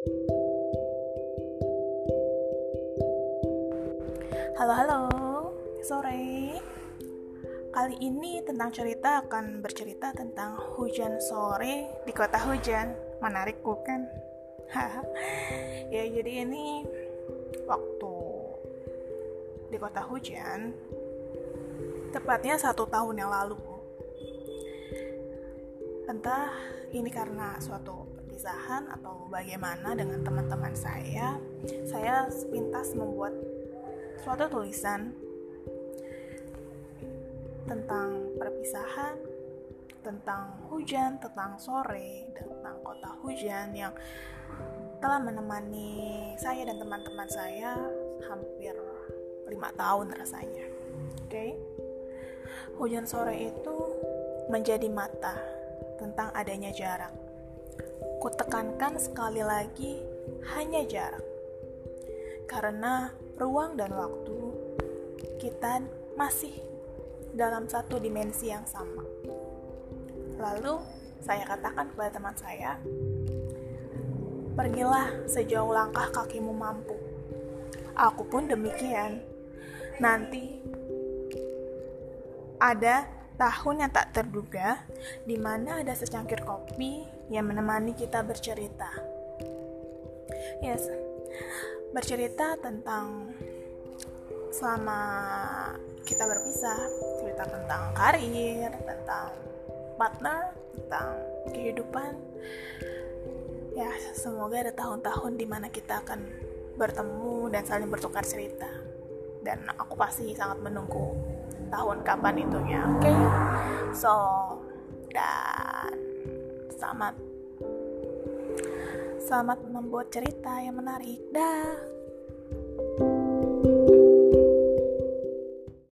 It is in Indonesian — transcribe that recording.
Halo halo, sore. Kali ini tentang cerita akan bercerita tentang hujan sore di kota hujan. Menarik bukan? ya jadi ini waktu di kota hujan tepatnya satu tahun yang lalu entah ini karena suatu perpisahan atau bagaimana dengan teman-teman saya saya sepintas membuat suatu tulisan tentang perpisahan tentang hujan, tentang sore, tentang kota hujan yang telah menemani saya dan teman-teman saya hampir lima tahun rasanya. Oke, okay? hujan sore itu menjadi mata tentang adanya jarak. Kutekankan sekali lagi, hanya jarak. Karena ruang dan waktu kita masih dalam satu dimensi yang sama. Lalu saya katakan kepada teman saya, pergilah sejauh langkah kakimu mampu. Aku pun demikian. Nanti ada tahun yang tak terduga, di mana ada secangkir kopi yang menemani kita bercerita. Yes, bercerita tentang selama kita berpisah, cerita tentang karir, tentang partner, tentang kehidupan. Ya, semoga ada tahun-tahun di mana kita akan bertemu dan saling bertukar cerita. Dan aku pasti sangat menunggu tahun kapan itunya oke? Okay? so dan selamat selamat membuat cerita yang menarik. Dah